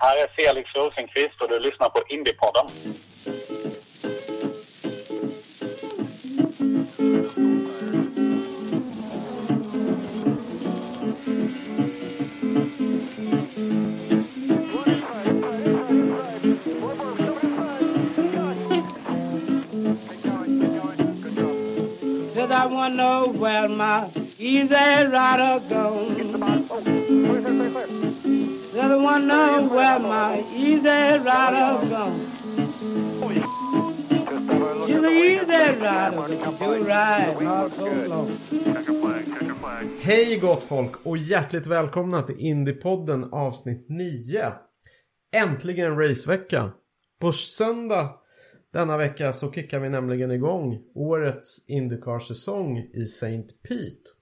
Det här är Felix Rosenqvist och du lyssnar på Indiepodden. I wonder where my easy rider goes. Said where my easy rider goes. She's easy rider, ride not so long. Hej gott folk och hjärtligt välkomna till Indiepodden avsnitt 9. Äntligen racevecka. På söndag denna vecka så kickar vi nämligen igång årets Indycar-säsong i St. Pete.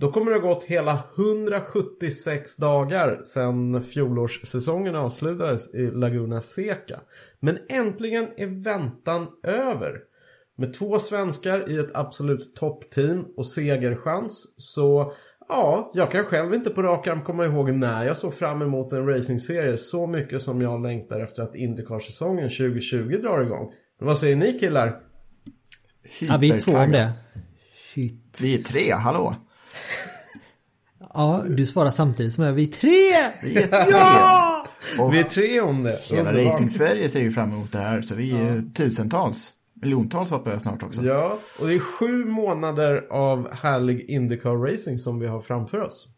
Då kommer det ha gått hela 176 dagar sedan fjolårssäsongen avslutades i Laguna Seca. Men äntligen är väntan över. Med två svenskar i ett absolut toppteam och segerchans så ja, jag kan själv inte på rak arm komma ihåg när jag såg fram emot en racingserie så mycket som jag längtar efter att Indycar-säsongen 2020 drar igång. Men vad säger ni killar? Ja, vi är två om det. Shit. Vi är tre, hallå? Ja, du svarar samtidigt som jag. Vi är tre! Vi är tre! Ja! Och Vi är tre om det. hela Underbart. Racing-Sverige ser ju fram emot det här, så vi är tusentals, miljontals hoppas jag snart också. Ja, och det är sju månader av härlig Indycar-racing som vi har framför oss.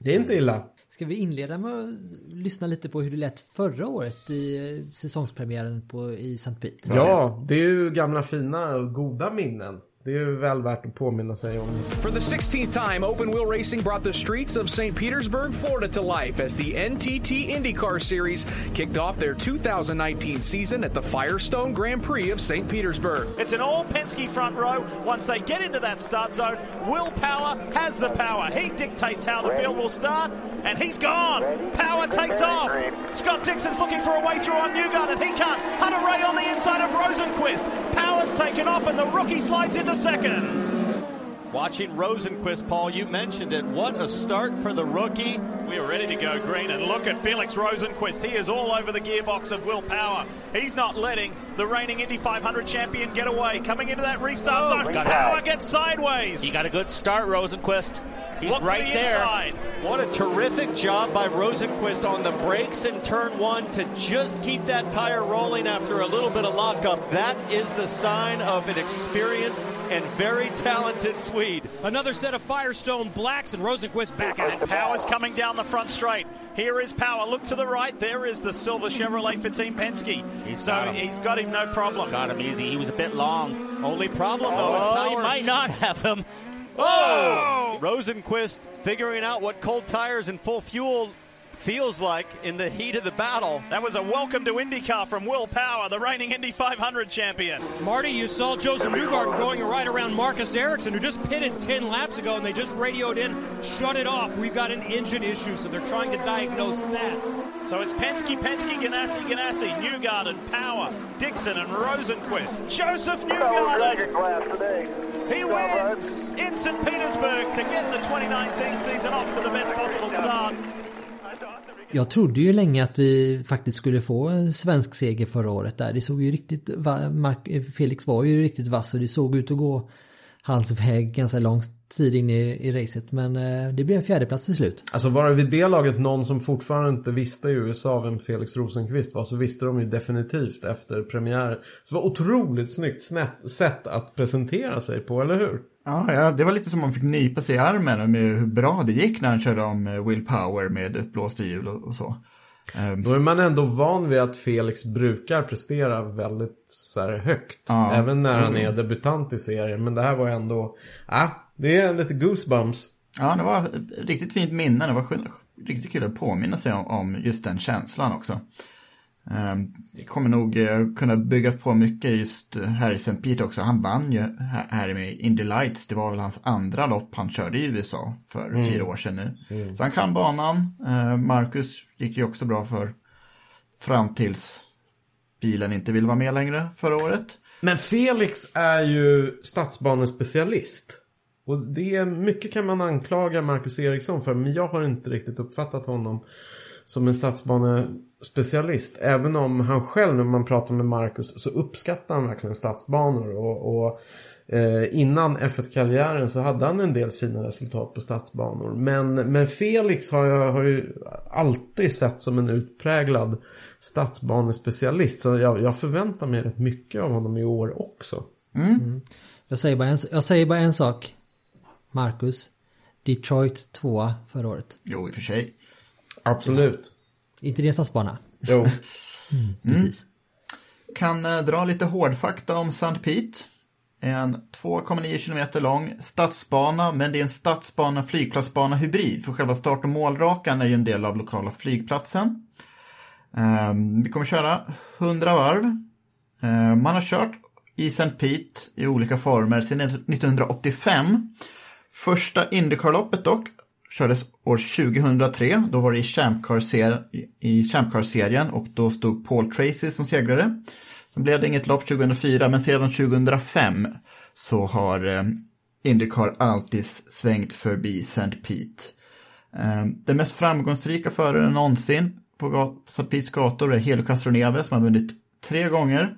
Det är inte illa. Ska vi inleda med att lyssna lite på hur det lät förra året i eh, säsongspremiären på, i St. Pete? Ja, det är ju gamla fina och goda minnen. Det är väl värt att påminna sig om. For the 16th time, open wheel racing brought the streets of St. Petersburg, Florida to life as the NTT IndyCar Series kicked off their 2019 season at the Firestone Grand Prix of St. Petersburg. It's an all Penske front row. Once they get into that start zone, Will Power has the power. He dictates how the field will start, and he's gone. Power takes off. Scott Dixon's looking for a way through on Newgarden, and he can't. Hunter Ray on the inside of Rosenquist. Power's taken off, and the rookie slides into second. Watching Rosenquist, Paul, you mentioned it. What a start for the rookie. We are ready to go green, and look at Felix Rosenquist. He is all over the gearbox of Will Power. He's not letting the reigning Indy 500 champion get away. Coming into that restart Oh, zone, got Power it. gets sideways. He got a good start, Rosenquist. He's Look right the there. inside. What a terrific job by Rosenquist on the brakes in turn one to just keep that tire rolling after a little bit of lockup. That is the sign of an experienced and very talented Swede. Another set of Firestone blacks and Rosenquist back at it. Power's coming down the front straight. Here is Power. Look to the right. There is the silver Chevrolet for Team Penske. He's so got he's got him no problem. Got him easy. He was a bit long. Only problem though is Oh, power. he might not have him. Oh! oh! Rosenquist figuring out what cold tires and full fuel feels like in the heat of the battle. That was a welcome to IndyCar from Will Power, the reigning Indy 500 champion. Marty, you saw Joseph Newgarden going right around Marcus Ericsson, who just pitted 10 laps ago, and they just radioed in, shut it off. We've got an engine issue, so they're trying to diagnose that. So it's Penske, Penske, Ganassi, Ganassi, Newgarden, Power, Dixon, and Rosenquist. Joseph Newgarden. He wins in St. Petersburg to get the 2019 season off to the best possible start. Jag trodde ju länge att vi faktiskt skulle få en svensk seger förra året där. Det såg ju riktigt, Mark, Felix var ju riktigt vass och det såg ut att gå hans väg ganska lång tid in i, i racet. Men eh, det blev en fjärdeplats till slut. Alltså var det vid det laget någon som fortfarande inte visste i USA vem Felix Rosenqvist var så visste de ju definitivt efter premiären. Så det var otroligt snyggt snett, sätt att presentera sig på, eller hur? Ja, ja, det var lite som man fick nypa sig i armen med hur bra det gick när han körde om eh, Will Power med uppblåsta hjul och, och så. Ehm, Då är man ändå van vid att Felix brukar prestera väldigt så högt. Ja. Även när han är debutant i serien. Men det här var ändå, ja, det är lite goosebumps. Ja, det var riktigt fint minne. Det var riktigt kul att påminna sig om, om just den känslan också. Ehm, det kommer nog eh, kunna byggas på mycket just här i St. Pete också. Han vann ju här med Indy Lights. Det var väl hans andra lopp han körde i USA för mm. fyra år sedan nu. Mm. Så han kan banan. Ehm, Marcus gick ju också bra för fram tills bilen inte vill vara med längre förra året. Men Felix är ju stadsbanespecialist. Och det mycket kan man anklaga Marcus Eriksson för, men jag har inte riktigt uppfattat honom som en stadsbanespecialist. Även om han själv, när man pratar med Marcus, så uppskattar han verkligen stadsbanor. Och, och eh, innan F1-karriären så hade han en del fina resultat på stadsbanor. Men, men Felix har jag har ju alltid sett som en utpräglad stadsbanespecialist. Så jag, jag förväntar mig rätt mycket av honom i år också. Mm. Mm. Jag, säger bara en, jag säger bara en sak. Marcus. Detroit tvåa förra året. Jo, i och för sig. Absolut. Inte din stadsbana? Jo. mm, precis. Kan äh, dra lite hårdfakta om St. Pete. En 2,9 km lång stadsbana, men det är en stadsbana flygplatsbana hybrid. För själva start och målrakan är ju en del av lokala flygplatsen. Um, vi kommer köra 100 varv. Uh, man har kört i St. Pete i olika former sedan 1985. Första Indycar-loppet dock kördes år 2003. Då var det i Champcar-serien och då stod Paul Tracy som segrare. Sen blev det inget lopp 2004, men sedan 2005 så har eh, Indycar alltid svängt förbi St. Pete. Eh, den mest framgångsrika föraren någonsin på St. Petes gator är Helio Castroneve som har vunnit tre gånger.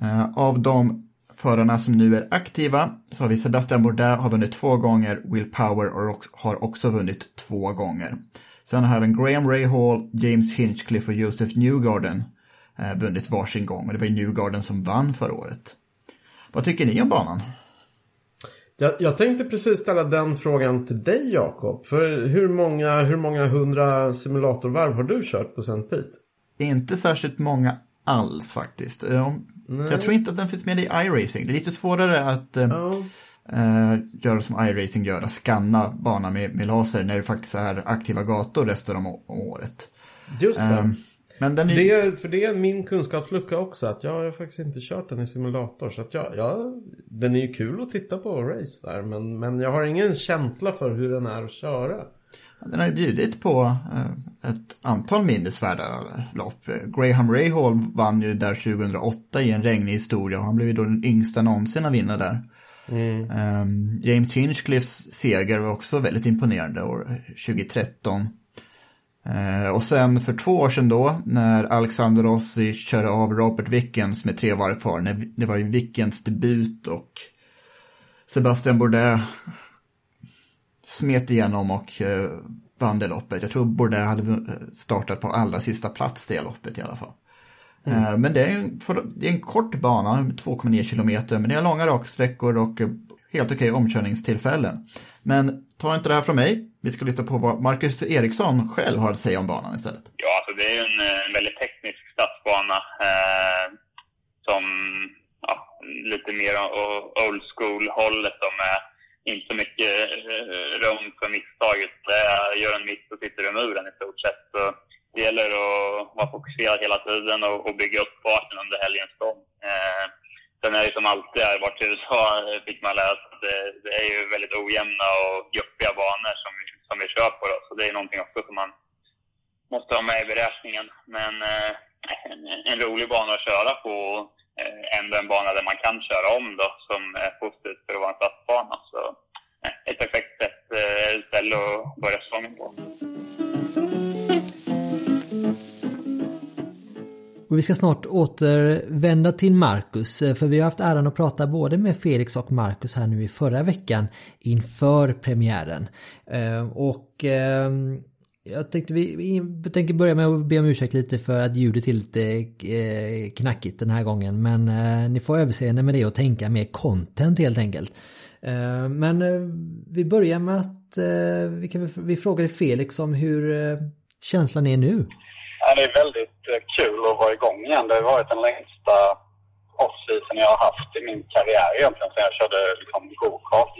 Eh, av de förarna som nu är aktiva så har vi Sebastian Bourdais har vunnit två gånger, Will Power har också vunnit två gånger. Sen har även Graham Rahal, James Hinchcliffe och Joseph Newgarden eh, vunnit varsin gång och det var ju Newgarden som vann förra året. Vad tycker ni om banan? Jag, jag tänkte precis ställa den frågan till dig Jakob. För hur många, hur många hundra simulatorvarv har du kört på St. Pete? Inte särskilt många alls faktiskt. Nej. Jag tror inte att den finns med i iRacing. Det är lite svårare att oh. uh, göra som iRacing gör, att scanna banan med, med laser när det faktiskt är aktiva gator resten av året. Just det. Um, men den är... för, det är, för det är min kunskapslucka också, att jag har faktiskt inte kört den i simulator. Så att jag, jag, den är ju kul att titta på race där, men, men jag har ingen känsla för hur den är att köra. Den har ju bjudit på eh, ett antal minnesvärda lopp. Graham Rahal vann ju där 2008 i en regnig historia och han blev ju då den yngsta någonsin att vinna där. Mm. Um, James Hinchcliffes seger var också väldigt imponerande år 2013. Uh, och sen för två år sedan då, när Alexander Rossi körde av Robert Wickens med tre varv kvar, det var ju Wickens debut och Sebastian Bourdais smet igenom och eh, vann det loppet. Jag tror Bourdais hade startat på allra sista plats det loppet i alla fall. Mm. Eh, men det är, en, det är en kort bana, 2,9 kilometer, men det är långa raksträckor och eh, helt okej omkörningstillfällen. Men ta inte det här från mig. Vi ska lyssna på vad Marcus Eriksson själv har att säga om banan istället. Ja, alltså det är en, en väldigt teknisk stadsbana eh, som ja, lite mer old school-hållet som är inte så mycket eh, rum för misstaget. Gör en miss så sitter du i muren i stort sett. Så det gäller att vara fokuserad hela tiden och, och bygga upp farten under helgens gång. Eh, sen är det som alltid har vart i USA, fick man lära sig, det, det är ju väldigt ojämna och jobbiga banor som, som vi kör på. Då. Så det är någonting också som man måste ha med i beräkningen. Men eh, en, en rolig bana att köra på Eh, ändå en bana där man kan köra om då, som är positivt för att vara en stadsbana. Så eh, ett perfekt sätt, eh, ställe att börja säsongen på. Och vi ska snart återvända till Marcus, för vi har haft äran att prata både med Felix och Marcus här nu i förra veckan inför premiären. Och ehm, jag tänkte vi, vi tänker börja med att be om ursäkt lite för att ljudet är lite eh, knackigt den här gången men eh, ni får överseende med det och tänka mer content helt enkelt. Eh, men vi börjar med att vi, kan, vi frågade Felix om hur känslan är nu. Ja, det är väldigt kul att vara igång igen. Det har varit den längsta off-season jag har haft i min karriär egentligen sen jag körde liksom, gokart.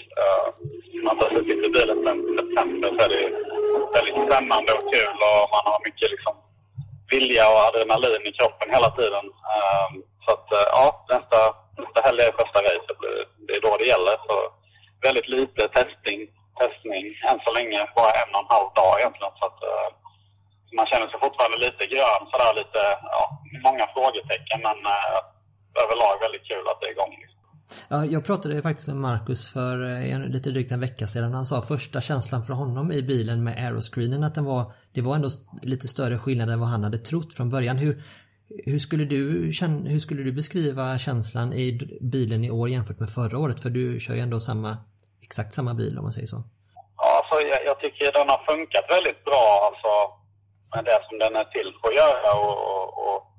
man har suttit i bilen sedan september så är det väldigt spännande och kul och man har mycket liksom vilja och adrenalin i kroppen hela tiden. Um, så att uh, ja, nästa, nästa helg är första racet. Det är då det gäller. Så väldigt lite testning, testning än så länge. Bara en och en halv dag egentligen. Så att, uh, man känner sig fortfarande lite grön sådär lite, ja, många frågetecken men uh, överlag väldigt kul att det är igång. Liksom. Ja, jag pratade faktiskt med Marcus för eh, en, lite drygt en vecka sedan. Han sa första känslan för honom i bilen med aeroscreenen att den var, det var ändå lite större skillnad än vad han hade trott från början. Hur, hur, skulle du, hur skulle du beskriva känslan i bilen i år jämfört med förra året? För du kör ju ändå samma, exakt samma bil om man säger så. Ja, alltså, jag, jag tycker den har funkat väldigt bra alltså, med det som den är till för att göra och, och, och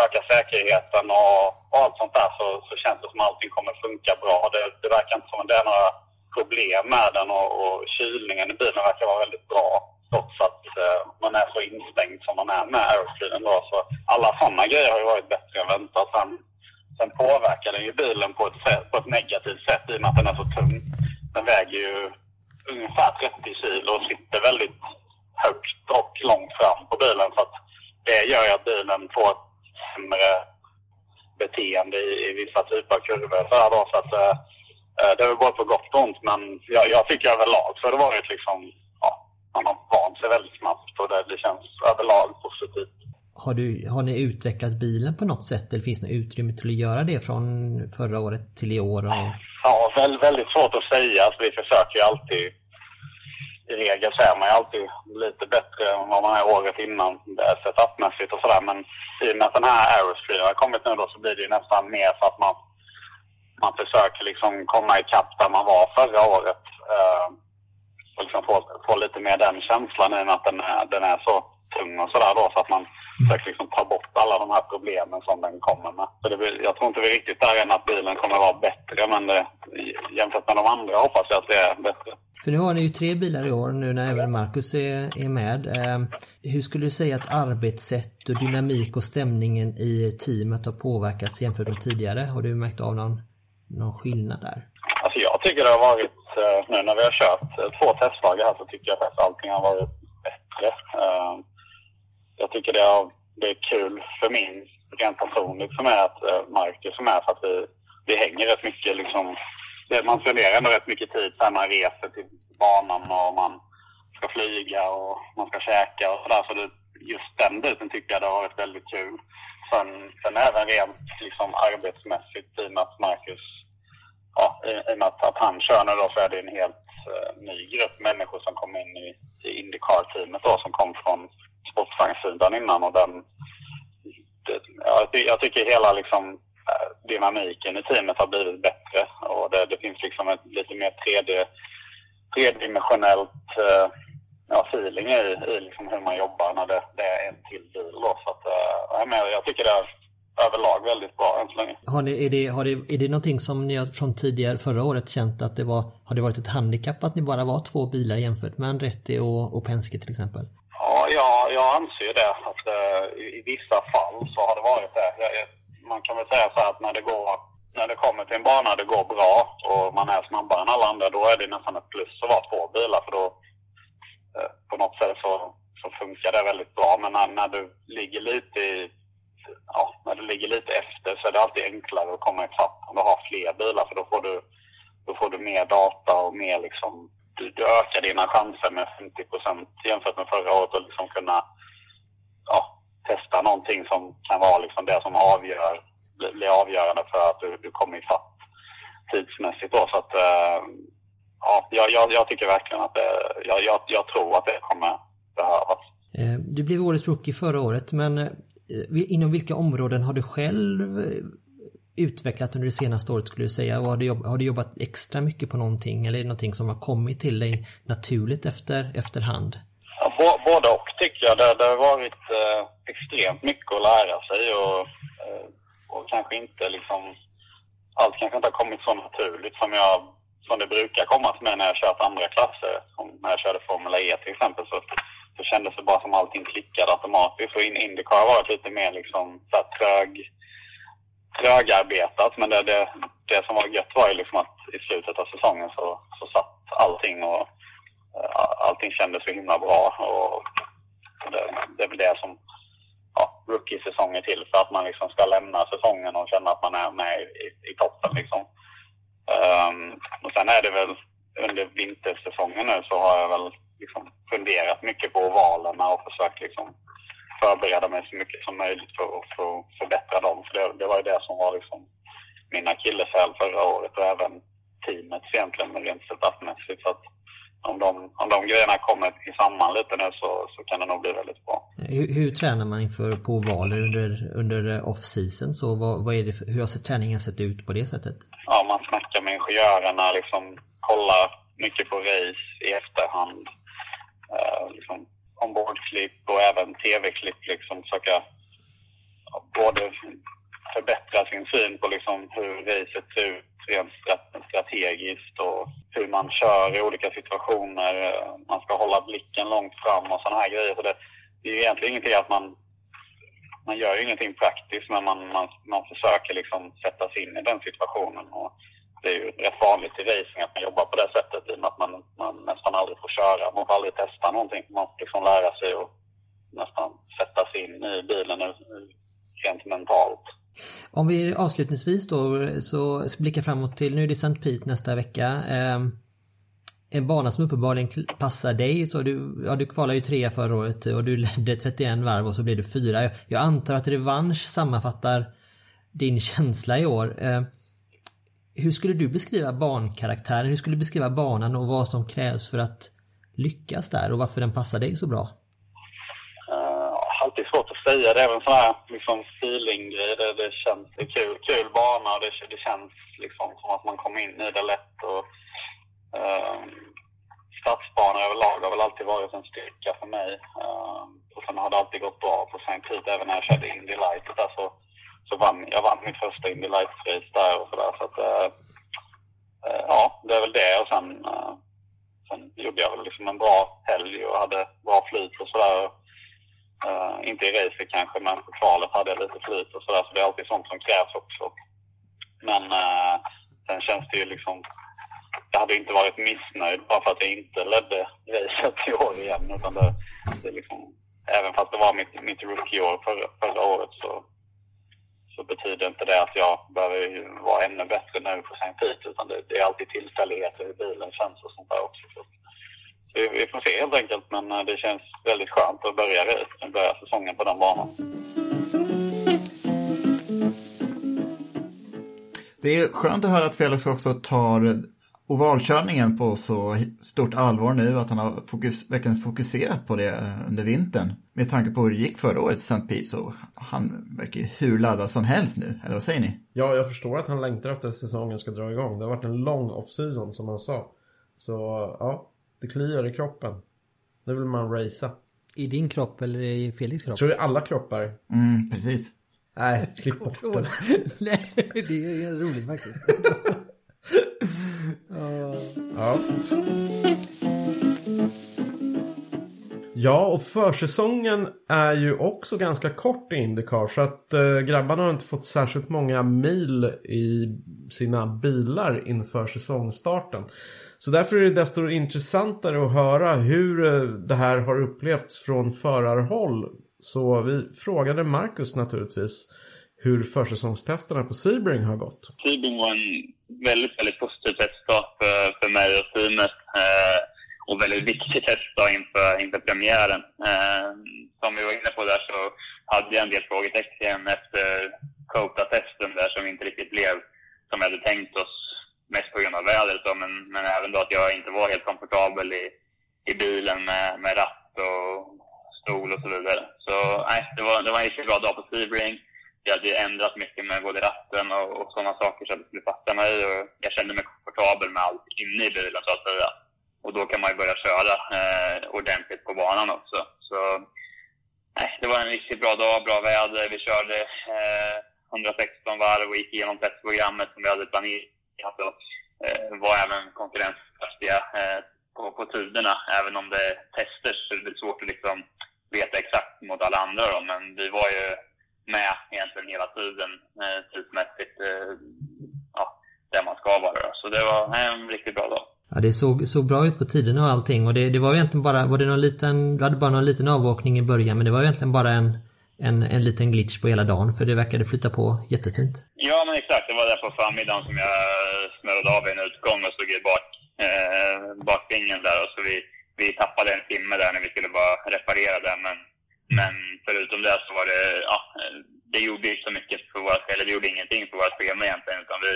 öka säkerheten och, och allt sånt där så, så känns det som att allting kommer funka bra. Det, det verkar inte som att det är några problem med den och, och kylningen i bilen verkar vara väldigt bra. Trots att eh, man är så instängd som man är med aeroscreenen då. Så alla sådana grejer har ju varit bättre än väntat. Sen, sen påverkar den ju bilen på ett, sätt, på ett negativt sätt i och med att den är så tung. Den väger ju ungefär 30 kilo och sitter väldigt högt och långt fram på bilen. Så att det gör ju att bilen får ett sämre beteende i, i vissa typer av kurvor. Så, då, så att, eh, eh, det är väl både på gott och ont, men jag, jag tycker överlag så har det varit liksom, ja, man har vant sig väldigt snabbt och det, det känns överlag positivt. Har, du, har ni utvecklat bilen på något sätt eller finns det utrymme till att göra det från förra året till i år? Och... Ja, väldigt, väldigt svårt att säga. Alltså, vi försöker ju alltid i regel så är man ju alltid lite bättre än vad man är året innan setupmässigt och sådär. Men i och med att den här Aerosphere har kommit nu då så blir det ju nästan mer för att man, man försöker liksom komma ikapp där man var förra året. Eh, och liksom få, få lite mer den känslan i och med att den är, den är så tung och sådär då så att man försöker liksom ta bort alla de här problemen som den kommer med. Så det blir, jag tror inte vi är riktigt där än att bilen kommer att vara bättre men det, jämfört med de andra hoppas jag att det är bättre. För nu har ni ju tre bilar i år nu när även Marcus är, är med. Ehm, hur skulle du säga att arbetssätt och dynamik och stämningen i teamet har påverkats jämfört med tidigare? Har du märkt av någon, någon skillnad där? Alltså jag tycker det har varit, eh, nu när vi har kört eh, två testdagar här så tycker jag att allting har varit bättre. Ehm, jag tycker det, har, det är kul för min rent personligt som är att eh, Marcus som är för att vi, vi hänger rätt mycket liksom man spenderar ändå rätt mycket tid när man reser till banan och man ska flyga och man ska käka och sådär. Så det, just den biten tycker jag det har varit väldigt kul. Sen, sen även rent liksom arbetsmässigt i och med att Marcus, ja, i, i och med att, att han kör nu då så är det en helt uh, ny grupp människor som kom in i, i Indycar-teamet då som kom från sportvagnssidan innan och den, det, ja, jag tycker hela liksom eh, dynamiken i teamet har blivit bättre och det, det finns liksom ett lite mer tredje, tredimensionellt uh, ja, feeling i, i liksom hur man jobbar när det, det är en till bil. Då. Så att, uh, men jag tycker det är överlag väldigt bra än så länge. Har ni, är, det, har det, är det någonting som ni har från tidigare, förra året känt att det var, har det varit ett handikapp att ni bara var två bilar jämfört med Andretti och, och Penske till exempel? Ja, jag, jag anser det. Att, uh, i, i, vissa fall så har det varit det. Jag, man kan väl säga så att när det går när det kommer till en bana det går bra och man är snabbare än alla andra, då är det nästan ett plus att vara två bilar för då eh, på något sätt så, så funkar det väldigt bra. Men när, när du ligger lite i, ja, när du ligger lite efter så är det alltid enklare att komma ikapp om du har fler bilar för då får du, då får du mer data och mer liksom, du, du ökar dina chanser med 50 procent jämfört med förra året och liksom kunna ja, testa någonting som kan vara liksom det som avgör, blir avgörande för att du, du kommer ifatt tidsmässigt. Då. Så att, eh, ja, jag, jag, tycker verkligen att det, jag, jag, jag tror att det kommer behövas. Eh, du blev årets rookie förra året, men eh, inom vilka områden har du själv utvecklat under det senaste året skulle du säga? har, du jobbat, har du jobbat extra mycket på någonting eller är det någonting som har kommit till dig naturligt efter, efterhand? Ja, både och tycker jag. Det, det har varit eh, extremt mycket att lära sig och, eh, och kanske inte liksom... Allt kanske inte har kommit så naturligt som, jag, som det brukar komma till mig när jag kört andra klasser. Som när jag körde Formel E till exempel så, så kändes det bara som allting klickade automatiskt. Och Indycar har varit lite mer liksom så här trög, trögarbetat. Men det, det, det som var gött var ju liksom att i slutet av säsongen så, så satt allting och eh, allting kändes så himla bra. Och det, det är väl det som ja, rookie-säsonger till för att man liksom ska lämna säsongen och känna att man är med i, i toppen. Liksom. Um, och sen är det väl under vintersäsongen nu så har jag väl liksom funderat mycket på ovalerna och försökt liksom förbereda mig så mycket som möjligt för att för, förbättra dem. För det, det var ju det som var liksom min akilleshäl förra året och även teamets egentligen rent setupmässigt. Så att om de, om de grejerna kommer samman lite nu så, så kan det nog bli väldigt bra. Hur, hur tränar man inför på ovaler under, under off-season? Så vad, vad är det hur har träningen sett ut på det sättet? Ja, man snackar med ingenjörerna, liksom kollar mycket på race i efterhand. Uh, liksom ombordklipp och även tv-klipp liksom försöka både förbättra sin syn på liksom hur racet ser ut rent strategiskt och hur man kör i olika situationer. Man ska hålla blicken långt fram och sådana här grejer. Så det, det är egentligen ingenting att man man gör ju ingenting praktiskt men man, man, man försöker liksom sätta sig in i den situationen. Och det är ju rätt vanligt i racing att man jobbar på det sättet i och med att man, man nästan aldrig får köra. Man får aldrig testa någonting. Man får liksom lära sig att nästan sätta sig in i bilen rent mentalt. Om vi avslutningsvis då så blickar framåt till, nu är det St. Pete nästa vecka. Ehm, en bana som uppenbarligen passar dig. Så du, ja, du kvalade ju trea förra året och du ledde 31 varv och så blev du fyra. Jag antar att revansch sammanfattar din känsla i år. Ehm, hur skulle du beskriva bankaraktären? Hur skulle du beskriva banan och vad som krävs för att lyckas där och varför den passar dig så bra? Uh, alltid svårt att säga. Det är en sån här liksom, feeling-grej. Det, det känns det är kul, kul bana och det, det känns liksom som att man kommer in i det lätt. Och, eh, stadsbanor överlag har väl alltid varit en styrka för mig. Eh, och sen har det alltid gått bra på St. tid. även när jag körde Indy Light. där så vann jag vann mitt första Indy Light-race där och sådär. Så att, eh, eh, ja, det är väl det. Och sen, eh, sen gjorde jag väl liksom en bra helg och hade bra flyt och sådär. Uh, inte i racet kanske, men på kvalet hade jag lite flyt och sådär. Så det är alltid sånt som krävs också. Men uh, sen känns det ju liksom... Jag hade inte varit missnöjd bara för att jag inte ledde racet i år igen. Utan det, det liksom, även fast det var mitt, mitt rookie-år förra, förra året så så betyder inte det att jag behöver vara ännu bättre nu på St. Pete utan det, det, är alltid tillfälligheter hur bilen känns och sånt där också. Vi, vi, får se helt enkelt men eh, det känns väldigt skönt att börja, börja säsongen på den banan. Det är skönt att höra att Felix också tar ovalkörningen på så stort allvar nu att han har fokus, verkligen fokuserat på det eh, under vintern. Med tanke på hur det gick förra året i St. Pete så han verkar ju hur laddad som helst nu, eller vad säger ni? Ja, jag förstår att han längtar efter att säsongen ska dra igång. Det har varit en lång off-season som han sa. Så ja, det kliar i kroppen. Nu vill man racea. I din kropp eller i Felix kropp? Jag tror det är alla kroppar. Mm, precis. Nej, klipp bort det. Nej, det är roligt faktiskt. Ja. Ja, och försäsongen är ju också ganska kort i Indycar så att äh, grabbarna har inte fått särskilt många mil i sina bilar inför säsongstarten. Så därför är det desto intressantare att höra hur eh, det här har upplevts från förarhåll. Så vi frågade Marcus naturligtvis hur försäsongstesterna på Sebring har gått. Sebring var en väldigt, väldigt positiv testdag för, eh, för mig och teamet. Eh, och väldigt viktig testdag inför, inför premiären. Eh, som vi var inne på där så hade jag en del frågetecken efter Cota-testen där som inte riktigt blev som vi hade tänkt oss. Mest på grund av vädret då, men, men även då att jag inte var helt komfortabel i, i bilen med, med ratt och stol och så vidare. Så nej, det var, det var en riktigt bra dag på Sebring jag hade ändrat mycket med både ratten och, och sådana saker så att det skulle passa mig. Och jag kände mig komfortabel med allt inne i bilen så att säga. Och då kan man ju börja köra eh, ordentligt på banan också. Så nej, det var en riktigt bra dag, bra väder. Vi körde eh, 116 varv och gick igenom testprogrammet som vi hade planerat. Och, eh, var även konkurrenskraftiga eh, på, på tiderna. Även om det är tester så är det svårt att liksom veta exakt mot alla andra. Då. Men vi var ju med egentligen hela tiden eh, tidsmässigt. Eh, ja, där man ska vara. Så det var en riktigt bra dag. Ja, det såg, såg bra ut på tiden och allting och det, det var egentligen bara, var det någon liten, du hade bara någon liten avåkning i början men det var egentligen bara en, en, en liten glitch på hela dagen för det verkade flytta på jättefint. Ja men exakt, det var där på förmiddagen som jag snurrade av en utgång och stod i bak, eh, bakvingen där och så vi, vi tappade en timme där när vi skulle bara reparera den. men, men förutom det så var det, ja, det gjorde inte så mycket för våra, eller det gjorde ingenting för våra schema egentligen utan vi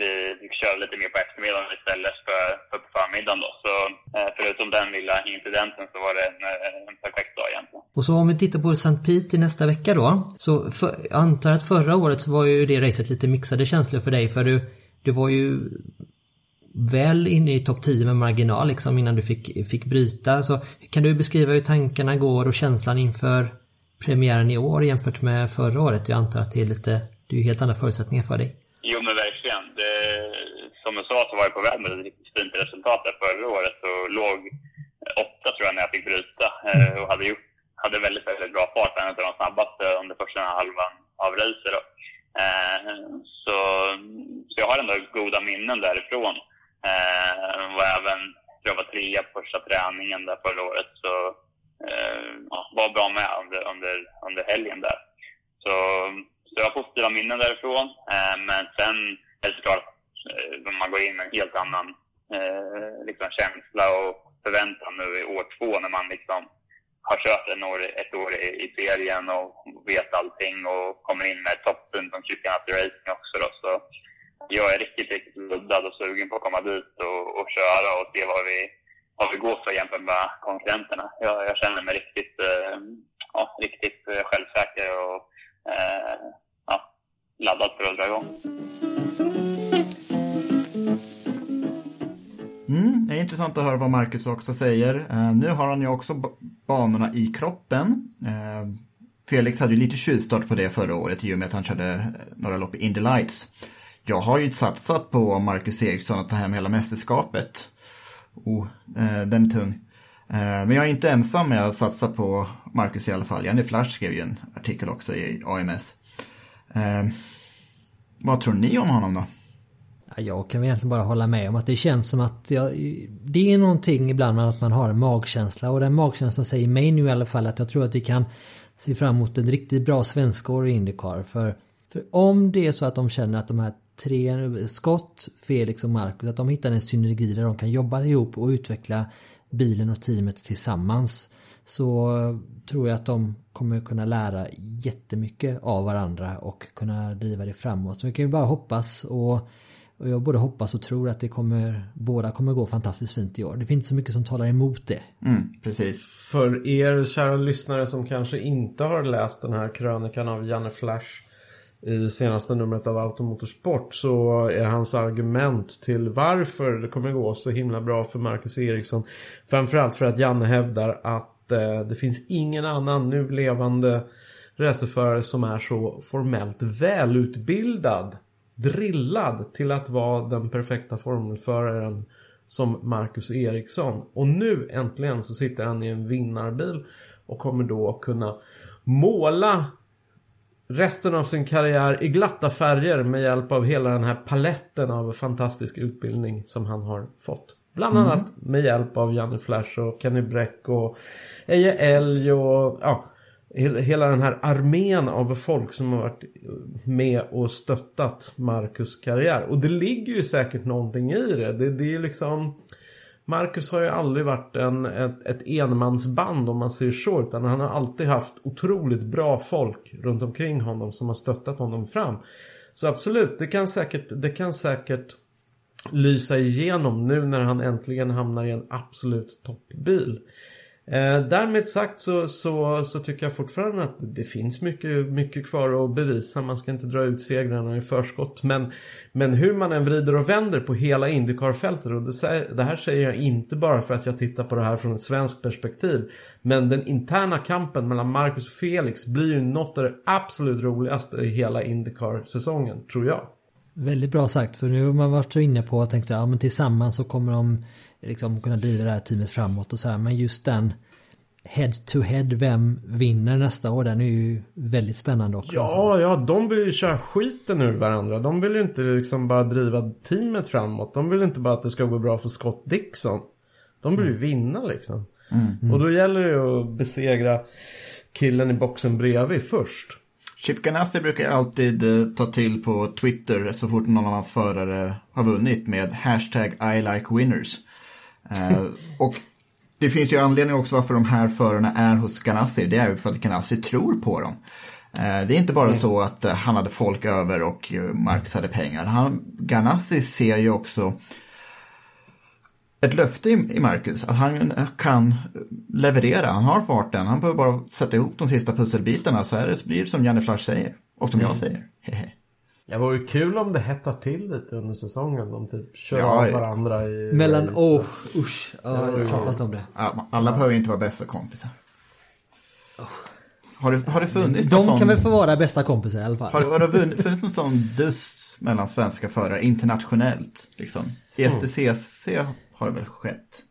vi fick köra lite mer på eftermiddagen istället för, för på förmiddagen. Då. Så eh, förutom den lilla incidenten så var det en, en perfekt dag egentligen. Och så om vi tittar på St. Pete i nästa vecka då. Så för, jag antar att förra året så var ju det racet lite mixade känslor för dig för du, du var ju väl inne i topp 10 med marginal liksom innan du fick, fick bryta. Så kan du beskriva hur tankarna går och känslan inför premiären i år jämfört med förra året? Jag antar att det är lite, det är helt andra förutsättningar för dig. Jo, men verkligen. Det, som du sa så var jag på väg med ett riktigt fint resultat där förra året och låg åtta tror jag när jag fick bryta eh, och hade, gjort, hade väldigt, väldigt bra fart. En av de snabbaste under första halvan av racet. Eh, så, så jag har ändå goda minnen därifrån. Eh, och även, tror jag var trea på första träningen där förra året. Så eh, ja, var bra med under, under, under helgen där. Så så jag har positiva minnen därifrån. Eh, men sen är såklart, eh, man går in med en helt annan eh, liksom, känsla och förväntan nu i år två när man liksom har kört en år, ett år i, i serien och vet allting och kommer in med toppen som Chicken After Racing också. Då. Så jag är riktigt, riktigt luddad och sugen på att komma dit och, och köra och se vad vi, vad vi går för jämfört med konkurrenterna. Jag, jag känner mig riktigt, eh, ja, riktigt eh, självsäker och eh, ja, laddad för att dra igång. Intressant att höra vad Marcus också säger. Eh, nu har han ju också banorna i kroppen. Eh, Felix hade ju lite tjuvstart på det förra året i och med att han körde eh, några lopp i Indy Lights. Jag har ju satsat på Marcus Eriksson att ta hem hela mästerskapet. Oh, den är tung. Men jag är inte ensam med att satsa på Marcus i alla fall. Janne Flash skrev ju en artikel också i AMS. Vad tror ni om honom då? Jag kan egentligen bara hålla med om att det känns som att jag, det är någonting ibland med att man har en magkänsla och den magkänslan säger mig nu i alla fall att jag tror att vi kan se fram emot ett riktigt bra svenskår i Indycar. För, för om det är så att de känner att de här tre, Scott, Felix och Marcus, att de hittar en synergi där de kan jobba ihop och utveckla bilen och teamet tillsammans så tror jag att de kommer kunna lära jättemycket av varandra och kunna driva det framåt. Så vi kan ju bara hoppas och, och jag både hoppas och tror att det kommer, båda kommer gå fantastiskt fint i år. Det finns inte så mycket som talar emot det. Mm, precis. För er kära lyssnare som kanske inte har läst den här krönikan av Janne Flash i senaste numret av Automotorsport så är hans argument till varför det kommer gå så himla bra för Marcus Eriksson framförallt för att Janne hävdar att eh, det finns ingen annan nu levande racerförare som är så formellt välutbildad drillad till att vara den perfekta formelföraren som Marcus Eriksson. Och nu äntligen så sitter han i en vinnarbil och kommer då kunna måla resten av sin karriär i glatta färger med hjälp av hela den här paletten av fantastisk utbildning som han har fått. Bland mm. annat med hjälp av Janne Flash och Kenny Bräck och Eje Elg och ja, hela den här armén av folk som har varit med och stöttat Marcus karriär. Och det ligger ju säkert någonting i det. Det, det är liksom Marcus har ju aldrig varit en, ett, ett enmansband om man säger så. Utan han har alltid haft otroligt bra folk runt omkring honom som har stöttat honom fram. Så absolut, det kan säkert, det kan säkert lysa igenom nu när han äntligen hamnar i en absolut toppbil. Eh, därmed sagt så, så, så, tycker jag fortfarande att det finns mycket, mycket kvar att bevisa. Man ska inte dra ut segrarna i förskott. Men, men hur man än vrider och vänder på hela Indycar-fältet. Och det, det, här säger jag inte bara för att jag tittar på det här från ett svenskt perspektiv. Men den interna kampen mellan Marcus och Felix blir ju något av det absolut roligaste i hela Indycar-säsongen, tror jag. Väldigt bra sagt, för nu har man varit så inne på och tänkt att ja, men tillsammans så kommer de liksom kunna driva det här teamet framåt och så här. Men just den head to head vem vinner nästa år. Den är ju väldigt spännande också. Ja, ja, de vill ju köra skiten ur varandra. De vill ju inte liksom bara driva teamet framåt. De vill inte bara att det ska gå bra för Scott Dixon. De vill ju vinna liksom. Mm. Och då gäller det ju att besegra killen i boxen bredvid först. Chip Ganassi brukar alltid eh, ta till på Twitter så fort någon av hans förare har vunnit med hashtag I like winners. Eh, och det finns ju anledning också varför de här förarna är hos Ganassi. Det är ju för att Ganassi tror på dem. Eh, det är inte bara så att eh, han hade folk över och Marcus hade pengar. Han, Ganassi ser ju också ett löfte i, Marcus att han kan leverera. Han har farten. Han behöver bara sätta ihop de sista pusselbitarna så, är det, så blir det som Janne Flash säger. Och som jag säger. Hehe. Det vore ju kul om det hettar till lite under säsongen. De typ kör Ja, av varandra i... Mellan, i- åh, usch. Ja, Ja, jag ja. pratar inte om det. Alla behöver ju inte vara bästa kompisar. Har det, har det funnits De någon sån, kan väl få vara bästa kompisar i alla fall. har, har det funnits någon sån dust mellan svenska förare internationellt? Liksom? I Mm. STCC har det väl skett?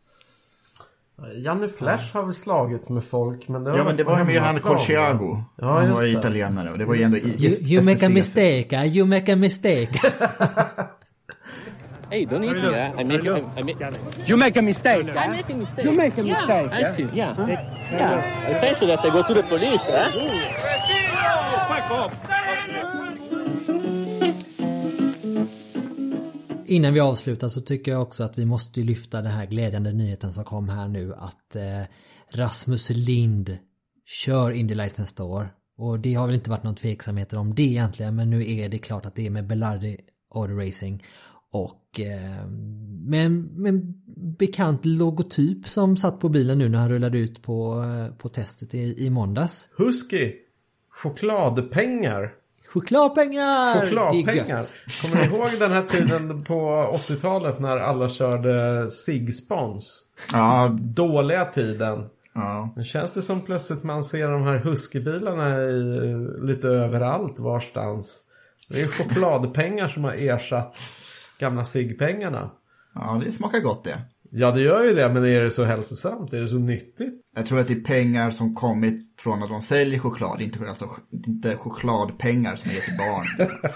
Janne Flash har väl slagits med folk men det har Ja, men det var ju hemmaplan, Colciago. Ja, Han var det. italienare och det var ju ändå You, i you make a mistake, uh, you make a mistake. Hey, don't hit me. eh? I make, I, I make, You make a mistake. I make a mistake. You make a mistake. I see. Yeah. Yeah. I penso that I go to the police. Eh? Innan vi avslutar så tycker jag också att vi måste lyfta den här glädjande nyheten som kom här nu att eh, Rasmus Lind kör Indy Lights nästa år. Och det har väl inte varit någon tveksamheter om det egentligen men nu är det klart att det är med Belardi Auto Racing och eh, med, en- med en bekant logotyp som satt på bilen nu när han rullade ut på, eh, på testet i, i måndags. Husky. Chokladpengar. Chokladpengar! Chokladpengar. Kommer ni ihåg den här tiden på 80-talet när alla körde Sig-spons? Ja, Dåliga tiden. ja. Nu känns det som plötsligt man ser de här Husky-bilarna i, lite överallt varstans. Det är chokladpengar som har ersatt gamla Sig-pengarna. ja, det smakar gott det. Ja, det gör ju det, men är det så hälsosamt? Är det så nyttigt? Jag tror att det är pengar som kommit från att de säljer choklad, inte, alltså, inte chokladpengar som ger till barn. Liksom.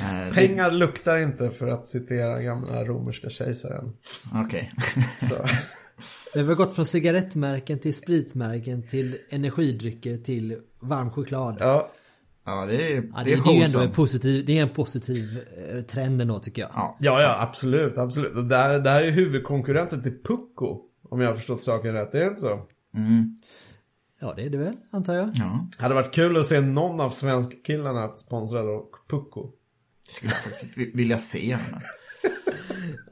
Eh, det- Pengar luktar inte för att citera gamla romerska kejsaren. Okej. Så. Vi har gått från cigarettmärken till spritmärken till energidrycker till varm choklad. Ja, Ja, det är, Ja, det det, är det är ju ändå en positiv, det är en positiv eh, trend ändå tycker jag. Ja. ja, ja absolut, absolut. Och där, där är huvudkonkurrenten till Pucko. Om jag har förstått saken rätt, är det inte så? Ja det är det väl, antar jag. ja, Hade varit kul att se någon av svenskkillarna sponsrad av Pucko. det skulle jag faktiskt vi- vilja se. Men...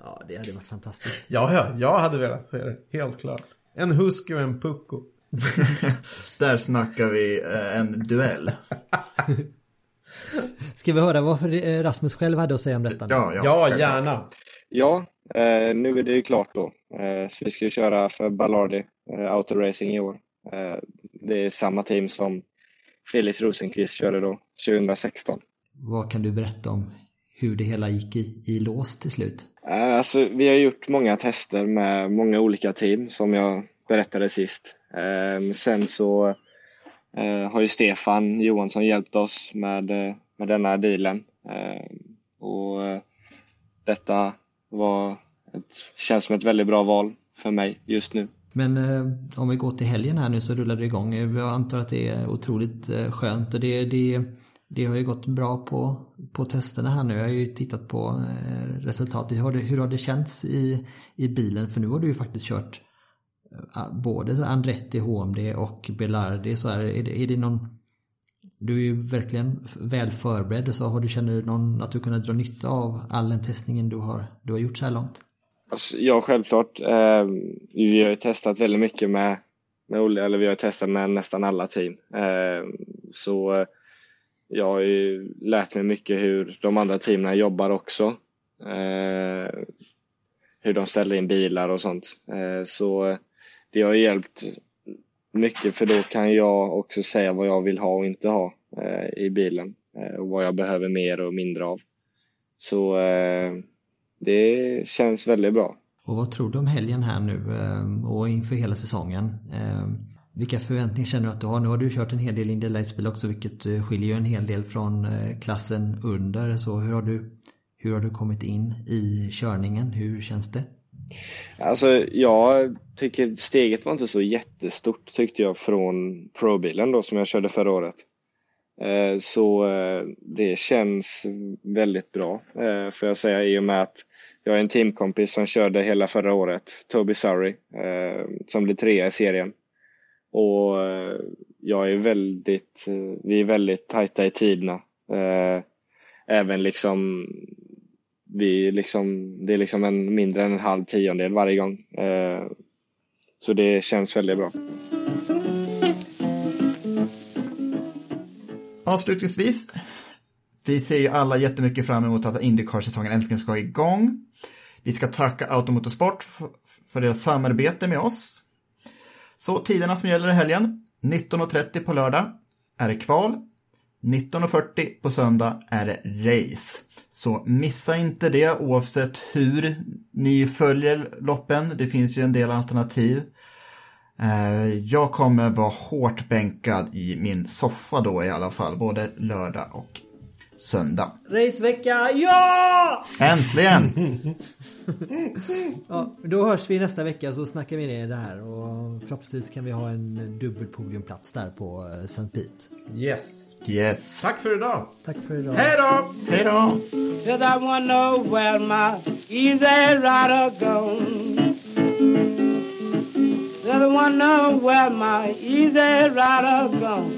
Ja det hade varit fantastiskt. Ja, ja, jag hade velat se det. Helt klart. En Husky och en Pucko. Där snackar vi eh, en duell. Ska vi höra vad eh, Rasmus själv hade att säga om detta? Ja, ja, Ja, gärna. Ja, eh, nu är det ju klart då. Så vi ska ju köra för Ballardi eh, Auto Racing i år. Det är samma team som Felix Rosenqvist körde då 2016. Vad kan du berätta om hur det hela gick i, i lås till slut? Alltså, vi har gjort många tester med många olika team som jag berättade sist. Ehm, sen så eh, har ju Stefan Johansson hjälpt oss med, eh, med denna dealen. Ehm, och eh, detta var ett, känns som ett väldigt bra val för mig just nu. Men eh, om vi går till helgen här nu så rullar det igång. Jag antar att det är otroligt eh, skönt och det, det, det har ju gått bra på, på testerna här nu. Jag har ju tittat på eh, resultatet. Hur har det, hur har det känts i, i bilen? För nu har du ju faktiskt kört Eh, ah, både så Andretti, HMD och Belardi. Så är, är, det, är det någon du är ju verkligen väl förberedd. Så har du, känner du någon, att du kunnat dra nytta av all den testningen du har, du har gjort så här långt? Alltså, ja, självklart. Eh, vi har ju testat väldigt mycket med, med Olle, eller vi har testat med nästan alla team. Eh, så eh, jag har ju lärt mig mycket hur de andra teamen jobbar också. Eh, hur de ställer in bilar och sånt. Eh, så eh, det har hjälpt mycket för då kan jag också säga vad jag vill ha och inte ha eh, i bilen. Eh, och vad jag behöver mer och mindre av. Så eh, det känns väldigt bra. Och vad tror du om helgen här nu eh, och inför hela säsongen? Eh, vilka förväntningar känner du att du har? Nu har du kört en hel del Indy Lights-bil också vilket eh, skiljer ju en hel del från eh, klassen under. Så hur har du, hur har du kommit in i körningen? Hur känns det? Alltså jag tycker steget var inte så jättestort tyckte jag från Pro-bilen då som jag körde förra året. Eh, så eh, det känns väldigt bra eh, får jag säga i och med att jag är en teamkompis som körde hela förra året, Toby Surrey, som blev trea i serien. Och jag är väldigt, vi är väldigt tajta i tiderna. Även liksom, vi liksom, det är liksom en mindre än en halv tiondel varje gång. Eh, så det känns väldigt bra. Avslutningsvis, vi ser ju alla jättemycket fram emot att Indycar-säsongen äntligen ska igång. Vi ska tacka Automotorsport för deras samarbete med oss så tiderna som gäller i helgen. 19.30 på lördag är det kval. 19.40 på söndag är det race. Så missa inte det oavsett hur ni följer loppen. Det finns ju en del alternativ. Eh, jag kommer vara hårt bänkad i min soffa då i alla fall, både lördag och söndag. Racevecka, ja! Äntligen! ja, då hörs vi nästa vecka så snackar vi ner det här och förhoppningsvis kan vi ha en dubbelpodiumplats där på eh, St. Pete. Yes. Yes. Tack för idag. Tack för idag. Hej då! Hej då! Cause I wanna know where my easy rider gone. Cause I wanna know where my easy rider gone.